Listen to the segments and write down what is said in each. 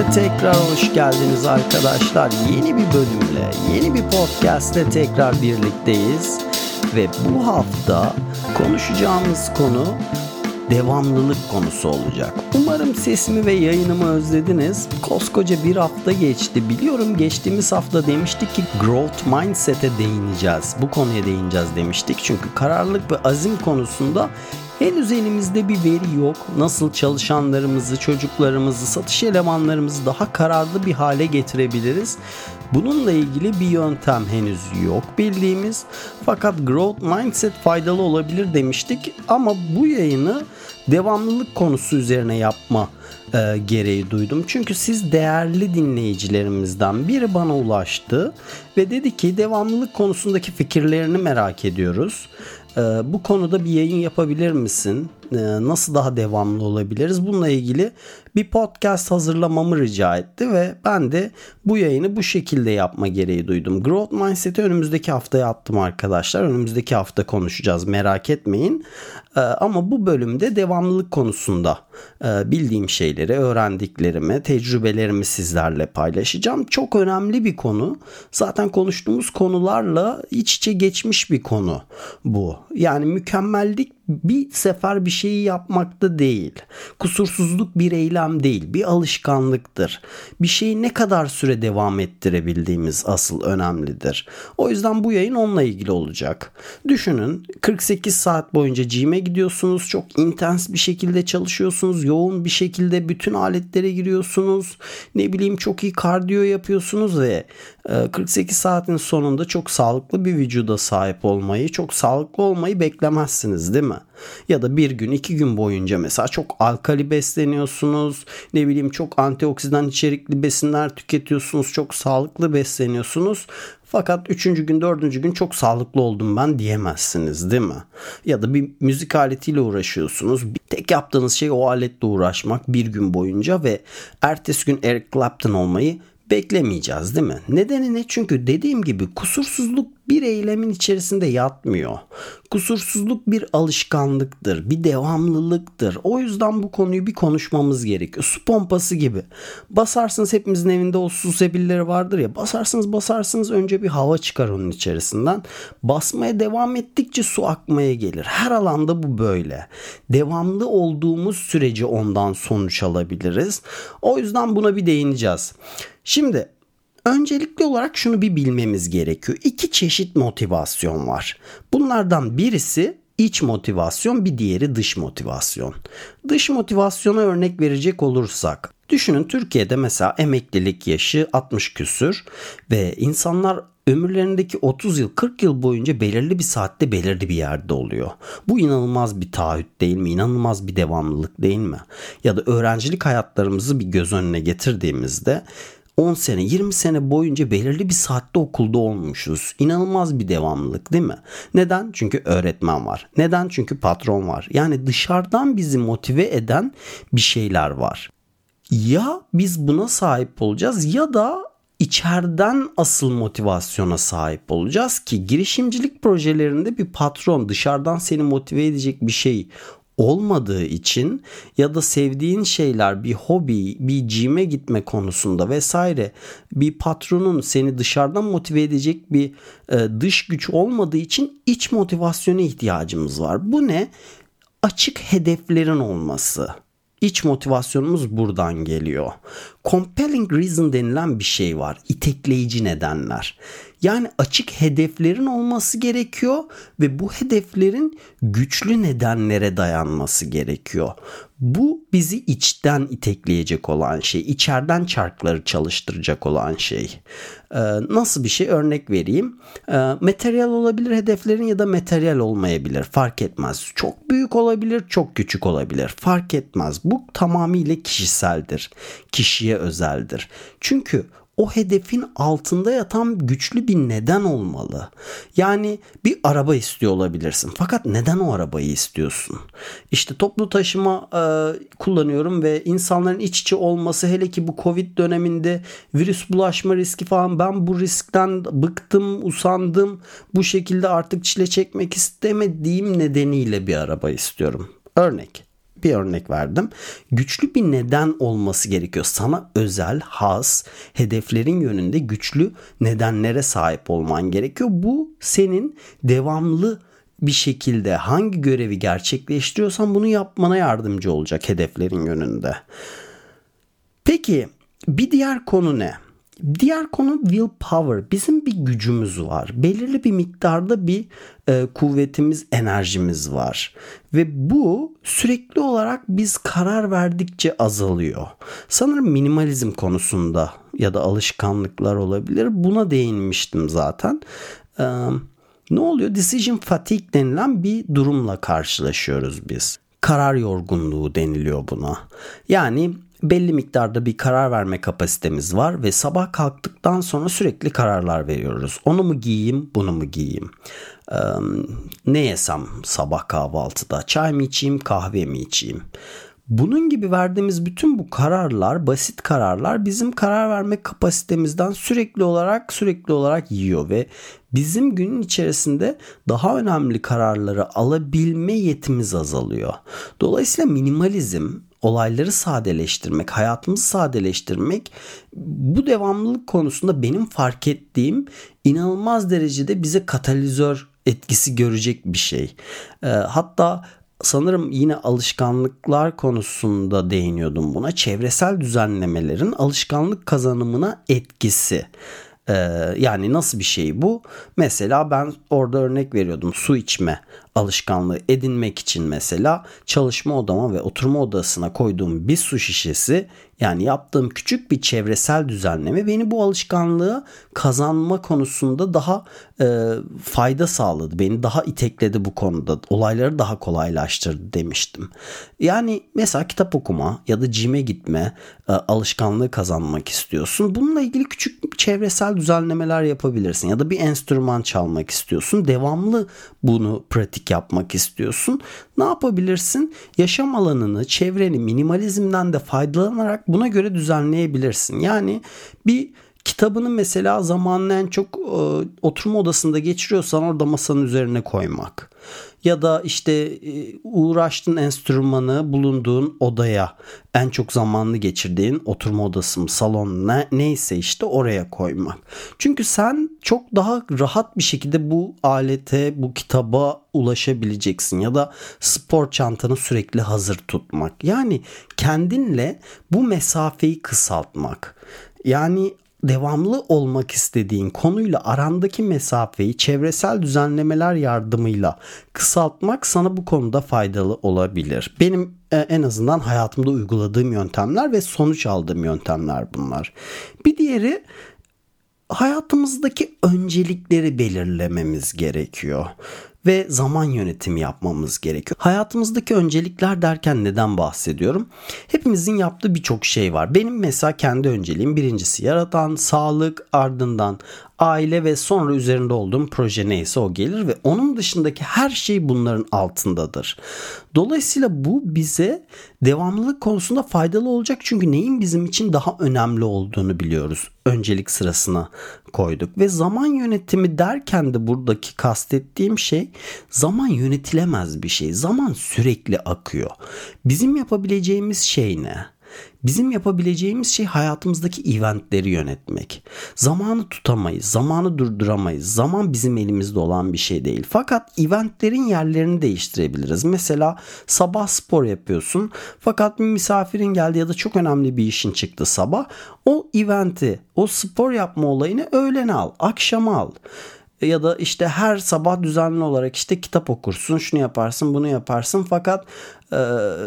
Podcast'e tekrar hoş geldiniz arkadaşlar. Yeni bir bölümle, yeni bir podcast'te tekrar birlikteyiz. Ve bu hafta konuşacağımız konu devamlılık konusu olacak. Umarım sesimi ve yayınımı özlediniz. Koskoca bir hafta geçti. Biliyorum geçtiğimiz hafta demiştik ki growth mindset'e değineceğiz. Bu konuya değineceğiz demiştik. Çünkü kararlılık ve azim konusunda Henüz elimizde bir veri yok. Nasıl çalışanlarımızı, çocuklarımızı, satış elemanlarımızı daha kararlı bir hale getirebiliriz? Bununla ilgili bir yöntem henüz yok bildiğimiz. Fakat growth mindset faydalı olabilir demiştik ama bu yayını devamlılık konusu üzerine yapma e, gereği duydum. Çünkü siz değerli dinleyicilerimizden biri bana ulaştı ve dedi ki devamlılık konusundaki fikirlerini merak ediyoruz. E, bu konuda bir yayın yapabilir misin? E, nasıl daha devamlı olabiliriz? Bununla ilgili bir podcast hazırlamamı rica etti ve ben de bu yayını bu şekilde yapma gereği duydum. Growth Mindset'i önümüzdeki haftaya attım arkadaşlar. Önümüzdeki hafta konuşacağız merak etmeyin. Ee, ama bu bölümde devamlılık konusunda e, bildiğim şeyleri, öğrendiklerimi, tecrübelerimi sizlerle paylaşacağım. Çok önemli bir konu. Zaten konuştuğumuz konularla iç içe geçmiş bir konu bu. Yani mükemmellik bir sefer bir şeyi yapmakta değil. Kusursuzluk bir eylem değil, bir alışkanlıktır. Bir şeyi ne kadar süre devam ettirebildiğimiz asıl önemlidir. O yüzden bu yayın onunla ilgili olacak. Düşünün 48 saat boyunca gym'e gidiyorsunuz. Çok intens bir şekilde çalışıyorsunuz. Yoğun bir şekilde bütün aletlere giriyorsunuz. Ne bileyim çok iyi kardiyo yapıyorsunuz ve 48 e, saatin sonunda çok sağlıklı bir vücuda sahip olmayı, çok sağlıklı olmayı beklemezsiniz değil mi? Ya da bir gün iki gün boyunca mesela çok alkali besleniyorsunuz. Ne bileyim çok antioksidan içerikli besinler tüketiyorsunuz. Çok sağlıklı besleniyorsunuz. Fakat üçüncü gün dördüncü gün çok sağlıklı oldum ben diyemezsiniz değil mi? Ya da bir müzik aletiyle uğraşıyorsunuz. Tek yaptığınız şey o aletle uğraşmak bir gün boyunca ve ertesi gün Eric Clapton olmayı beklemeyeceğiz değil mi? Nedeni ne? Çünkü dediğim gibi kusursuzluk bir eylemin içerisinde yatmıyor. Kusursuzluk bir alışkanlıktır, bir devamlılıktır. O yüzden bu konuyu bir konuşmamız gerekiyor. Su pompası gibi. Basarsınız hepimizin evinde o su sebilleri vardır ya. Basarsınız basarsınız önce bir hava çıkar onun içerisinden. Basmaya devam ettikçe su akmaya gelir. Her alanda bu böyle. Devamlı olduğumuz sürece ondan sonuç alabiliriz. O yüzden buna bir değineceğiz. Şimdi Öncelikli olarak şunu bir bilmemiz gerekiyor. İki çeşit motivasyon var. Bunlardan birisi iç motivasyon, bir diğeri dış motivasyon. Dış motivasyona örnek verecek olursak Düşünün Türkiye'de mesela emeklilik yaşı 60 küsür ve insanlar ömürlerindeki 30 yıl 40 yıl boyunca belirli bir saatte belirli bir yerde oluyor. Bu inanılmaz bir taahhüt değil mi? İnanılmaz bir devamlılık değil mi? Ya da öğrencilik hayatlarımızı bir göz önüne getirdiğimizde 10 sene 20 sene boyunca belirli bir saatte okulda olmuşuz. İnanılmaz bir devamlılık değil mi? Neden? Çünkü öğretmen var. Neden? Çünkü patron var. Yani dışarıdan bizi motive eden bir şeyler var. Ya biz buna sahip olacağız ya da içeriden asıl motivasyona sahip olacağız ki girişimcilik projelerinde bir patron dışarıdan seni motive edecek bir şey olmadığı için ya da sevdiğin şeyler bir hobi, bir cime gitme konusunda vesaire bir patronun seni dışarıdan motive edecek bir e, dış güç olmadığı için iç motivasyona ihtiyacımız var. Bu ne? Açık hedeflerin olması. İç motivasyonumuz buradan geliyor. Compelling reason denilen bir şey var. İtekleyici nedenler. Yani açık hedeflerin olması gerekiyor ve bu hedeflerin güçlü nedenlere dayanması gerekiyor. Bu bizi içten itekleyecek olan şey, içeriden çarkları çalıştıracak olan şey. Ee, nasıl bir şey? Örnek vereyim. Ee, materyal olabilir hedeflerin ya da materyal olmayabilir. Fark etmez. Çok büyük olabilir, çok küçük olabilir. Fark etmez. Bu tamamıyla kişiseldir. Kişiye özeldir. Çünkü o hedefin altında yatan güçlü bir neden olmalı. Yani bir araba istiyor olabilirsin. Fakat neden o arabayı istiyorsun? İşte toplu taşıma e, kullanıyorum ve insanların iç içe olması hele ki bu Covid döneminde virüs bulaşma riski falan ben bu riskten bıktım, usandım. Bu şekilde artık çile çekmek istemediğim nedeniyle bir araba istiyorum. Örnek bir örnek verdim. Güçlü bir neden olması gerekiyor. Sana özel, has, hedeflerin yönünde güçlü nedenlere sahip olman gerekiyor. Bu senin devamlı bir şekilde hangi görevi gerçekleştiriyorsan bunu yapmana yardımcı olacak hedeflerin yönünde. Peki bir diğer konu ne? Diğer konu willpower. Bizim bir gücümüz var. Belirli bir miktarda bir e, kuvvetimiz, enerjimiz var. Ve bu sürekli olarak biz karar verdikçe azalıyor. Sanırım minimalizm konusunda ya da alışkanlıklar olabilir. Buna değinmiştim zaten. E, ne oluyor? Decision fatigue denilen bir durumla karşılaşıyoruz biz. Karar yorgunluğu deniliyor buna. Yani belli miktarda bir karar verme kapasitemiz var ve sabah kalktıktan sonra sürekli kararlar veriyoruz. Onu mu giyeyim, bunu mu giyeyim? Ee, ne yesem sabah kahvaltıda? Çay mı içeyim, kahve mi içeyim? Bunun gibi verdiğimiz bütün bu kararlar, basit kararlar bizim karar verme kapasitemizden sürekli olarak sürekli olarak yiyor ve bizim günün içerisinde daha önemli kararları alabilme yetimiz azalıyor. Dolayısıyla minimalizm olayları sadeleştirmek, hayatımızı sadeleştirmek bu devamlılık konusunda benim fark ettiğim inanılmaz derecede bize katalizör etkisi görecek bir şey. E, hatta sanırım yine alışkanlıklar konusunda değiniyordum buna. Çevresel düzenlemelerin alışkanlık kazanımına etkisi. Ee, yani nasıl bir şey bu? Mesela ben orada örnek veriyordum su içme alışkanlığı edinmek için mesela çalışma odama ve oturma odasına koyduğum bir su şişesi yani yaptığım küçük bir çevresel düzenleme beni bu alışkanlığı kazanma konusunda daha e, fayda sağladı. Beni daha itekledi bu konuda. Olayları daha kolaylaştırdı demiştim. Yani mesela kitap okuma ya da cime gitme e, alışkanlığı kazanmak istiyorsun. Bununla ilgili küçük çevresel düzenlemeler yapabilirsin. Ya da bir enstrüman çalmak istiyorsun. Devamlı bunu pratik yapmak istiyorsun. Ne yapabilirsin? Yaşam alanını, çevreni minimalizmden de faydalanarak buna göre düzenleyebilirsin. Yani bir kitabını mesela zamanla en çok e, oturma odasında geçiriyorsan orada masanın üzerine koymak ya da işte e, uğraştığın enstrümanı bulunduğun odaya en çok zamanını geçirdiğin oturma odası mı salon ne, neyse işte oraya koymak. Çünkü sen çok daha rahat bir şekilde bu alete bu kitaba ulaşabileceksin ya da spor çantanı sürekli hazır tutmak. Yani kendinle bu mesafeyi kısaltmak. Yani devamlı olmak istediğin konuyla arandaki mesafeyi çevresel düzenlemeler yardımıyla kısaltmak sana bu konuda faydalı olabilir. Benim e, en azından hayatımda uyguladığım yöntemler ve sonuç aldığım yöntemler bunlar. Bir diğeri hayatımızdaki öncelikleri belirlememiz gerekiyor ve zaman yönetimi yapmamız gerekiyor. Hayatımızdaki öncelikler derken neden bahsediyorum? Hepimizin yaptığı birçok şey var. Benim mesela kendi önceliğim birincisi yaratan, sağlık, ardından aile ve sonra üzerinde olduğum proje neyse o gelir ve onun dışındaki her şey bunların altındadır. Dolayısıyla bu bize devamlılık konusunda faydalı olacak çünkü neyin bizim için daha önemli olduğunu biliyoruz. Öncelik sırasına koyduk ve zaman yönetimi derken de buradaki kastettiğim şey zaman yönetilemez bir şey. Zaman sürekli akıyor. Bizim yapabileceğimiz şey ne? Bizim yapabileceğimiz şey hayatımızdaki eventleri yönetmek. Zamanı tutamayız, zamanı durduramayız. Zaman bizim elimizde olan bir şey değil. Fakat eventlerin yerlerini değiştirebiliriz. Mesela sabah spor yapıyorsun fakat bir misafirin geldi ya da çok önemli bir işin çıktı sabah. O eventi, o spor yapma olayını öğlene al, akşama al ya da işte her sabah düzenli olarak işte kitap okursun, şunu yaparsın, bunu yaparsın fakat e,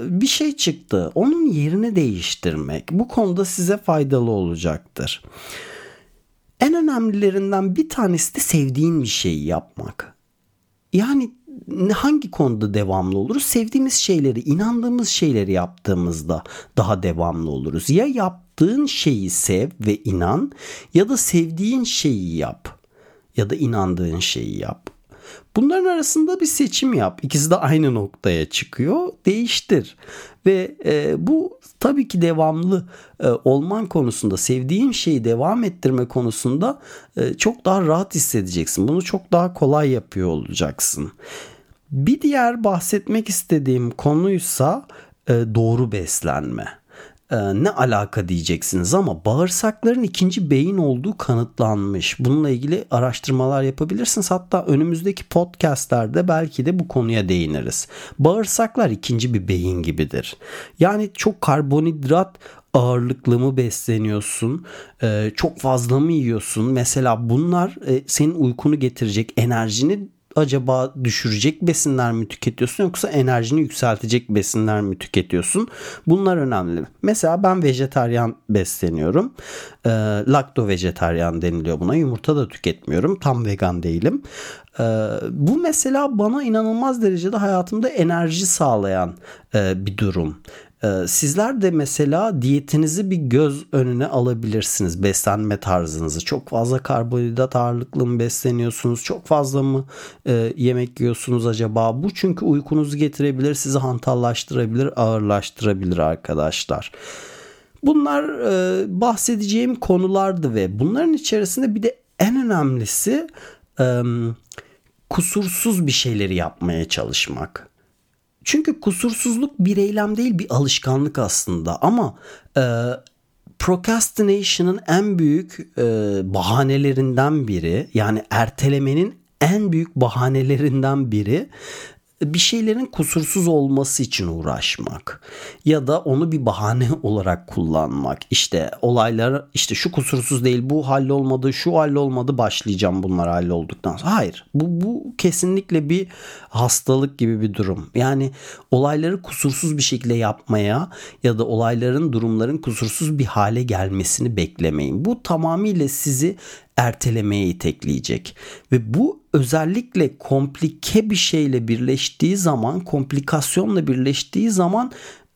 bir şey çıktı. Onun yerini değiştirmek bu konuda size faydalı olacaktır. En önemlilerinden bir tanesi de sevdiğin bir şeyi yapmak. Yani hangi konuda devamlı oluruz? Sevdiğimiz şeyleri, inandığımız şeyleri yaptığımızda daha devamlı oluruz. Ya yaptığın şeyi sev ve inan ya da sevdiğin şeyi yap ya da inandığın şeyi yap. Bunların arasında bir seçim yap. İkisi de aynı noktaya çıkıyor. Değiştir. Ve e, bu tabii ki devamlı e, olman konusunda, sevdiğin şeyi devam ettirme konusunda e, çok daha rahat hissedeceksin. Bunu çok daha kolay yapıyor olacaksın. Bir diğer bahsetmek istediğim konuysa e, doğru beslenme e, ne alaka diyeceksiniz ama bağırsakların ikinci beyin olduğu kanıtlanmış. Bununla ilgili araştırmalar yapabilirsiniz. Hatta önümüzdeki podcastlerde belki de bu konuya değiniriz. Bağırsaklar ikinci bir beyin gibidir. Yani çok karbonhidrat ağırlıklı mı besleniyorsun? Ee, çok fazla mı yiyorsun? Mesela bunlar e, senin uykunu getirecek, enerjini acaba düşürecek besinler mi tüketiyorsun yoksa enerjini yükseltecek besinler mi tüketiyorsun? Bunlar önemli. Mesela ben vejetaryen besleniyorum. E, lakto vejetaryen deniliyor buna. Yumurta da tüketmiyorum. Tam vegan değilim. E, bu mesela bana inanılmaz derecede hayatımda enerji sağlayan e, bir durum. Ee, sizler de mesela diyetinizi bir göz önüne alabilirsiniz. Beslenme tarzınızı. Çok fazla karbonhidrat ağırlıklı mı besleniyorsunuz? Çok fazla mı e, yemek yiyorsunuz acaba? Bu çünkü uykunuzu getirebilir, sizi hantallaştırabilir, ağırlaştırabilir arkadaşlar. Bunlar e, bahsedeceğim konulardı ve bunların içerisinde bir de en önemlisi e, kusursuz bir şeyleri yapmaya çalışmak. Çünkü kusursuzluk bir eylem değil bir alışkanlık aslında. Ama e, procrastination'ın en büyük e, bahanelerinden biri yani ertelemenin en büyük bahanelerinden biri bir şeylerin kusursuz olması için uğraşmak ya da onu bir bahane olarak kullanmak. İşte olaylar işte şu kusursuz değil bu hallolmadı şu hallolmadı başlayacağım bunlar hallolduktan sonra. Hayır bu, bu kesinlikle bir hastalık gibi bir durum. Yani olayları kusursuz bir şekilde yapmaya ya da olayların durumların kusursuz bir hale gelmesini beklemeyin. Bu tamamıyla sizi ertelemeye itekleyecek. Ve bu özellikle komplike bir şeyle birleştiği zaman, komplikasyonla birleştiği zaman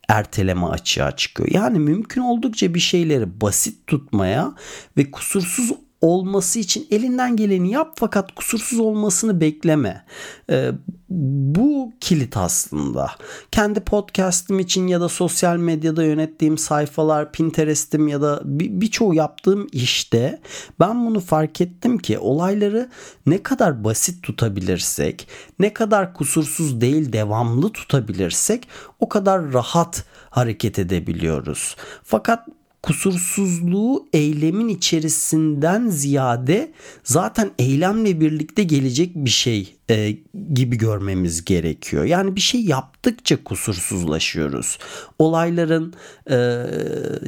erteleme açığa çıkıyor. Yani mümkün oldukça bir şeyleri basit tutmaya ve kusursuz olması için elinden geleni yap fakat kusursuz olmasını bekleme. Ee, bu kilit aslında. Kendi podcast'im için ya da sosyal medyada yönettiğim sayfalar, Pinterest'im ya da birçoğu bir yaptığım işte ben bunu fark ettim ki olayları ne kadar basit tutabilirsek, ne kadar kusursuz değil devamlı tutabilirsek o kadar rahat hareket edebiliyoruz. Fakat kusursuzluğu eylemin içerisinden ziyade zaten eylemle birlikte gelecek bir şey e, gibi görmemiz gerekiyor. Yani bir şey yaptıkça kusursuzlaşıyoruz. Olayların, e,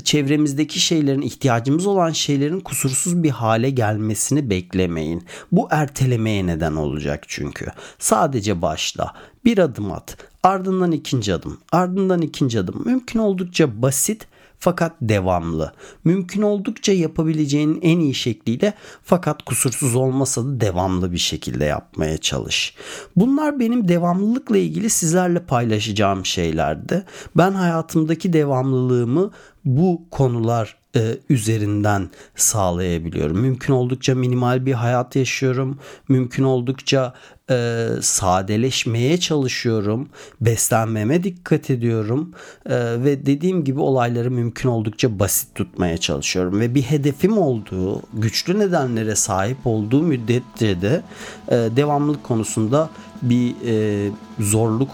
çevremizdeki şeylerin, ihtiyacımız olan şeylerin kusursuz bir hale gelmesini beklemeyin. Bu ertelemeye neden olacak çünkü. Sadece başla. Bir adım at. Ardından ikinci adım. Ardından ikinci adım. Mümkün oldukça basit fakat devamlı. Mümkün oldukça yapabileceğin en iyi şekliyle fakat kusursuz olmasa da devamlı bir şekilde yapmaya çalış. Bunlar benim devamlılıkla ilgili sizlerle paylaşacağım şeylerdi. Ben hayatımdaki devamlılığımı bu konular e, üzerinden sağlayabiliyorum. Mümkün oldukça minimal bir hayat yaşıyorum. Mümkün oldukça e, sadeleşmeye çalışıyorum. Beslenmeme dikkat ediyorum. E, ve dediğim gibi olayları mümkün oldukça basit tutmaya çalışıyorum. Ve bir hedefim olduğu, güçlü nedenlere sahip olduğu müddetçe de e, devamlılık konusunda bir e, zorluk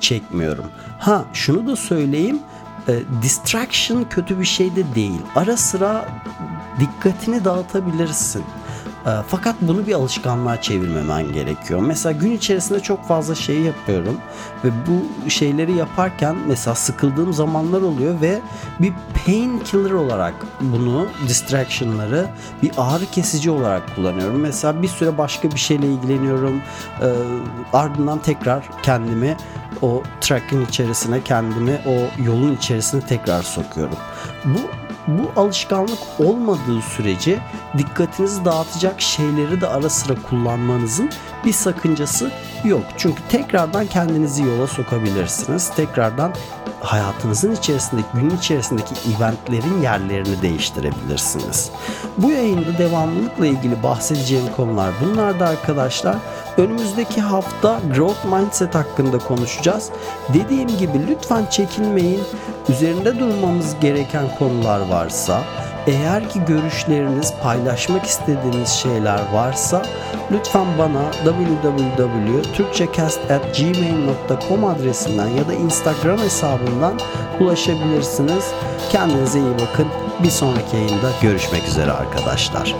çekmiyorum. Ha şunu da söyleyeyim E, distraction kötü bir şey de değil. Ara sıra dikkatini dağıtabilirsin. E, fakat bunu bir alışkanlığa çevirmemen gerekiyor. Mesela gün içerisinde çok fazla şey yapıyorum ve bu şeyleri yaparken mesela sıkıldığım zamanlar oluyor ve bir painkiller olarak bunu distraction'ları bir ağrı kesici olarak kullanıyorum. Mesela bir süre başka bir şeyle ilgileniyorum. E, ardından tekrar kendimi o track'in içerisine kendimi o yolun içerisine tekrar sokuyorum. Bu bu alışkanlık olmadığı sürece dikkatinizi dağıtacak şeyleri de ara sıra kullanmanızın bir sakıncası yok. Çünkü tekrardan kendinizi yola sokabilirsiniz. Tekrardan hayatınızın içerisindeki, günün içerisindeki eventlerin yerlerini değiştirebilirsiniz. Bu yayında devamlılıkla ilgili bahsedeceğim konular bunlar da arkadaşlar. Önümüzdeki hafta Growth Mindset hakkında konuşacağız. Dediğim gibi lütfen çekinmeyin. Üzerinde durmamız gereken konular varsa, eğer ki görüşleriniz, paylaşmak istediğiniz şeyler varsa lütfen bana www.turkcecast.gmail.com adresinden ya da Instagram hesabından ulaşabilirsiniz. Kendinize iyi bakın. Bir sonraki yayında görüşmek üzere arkadaşlar.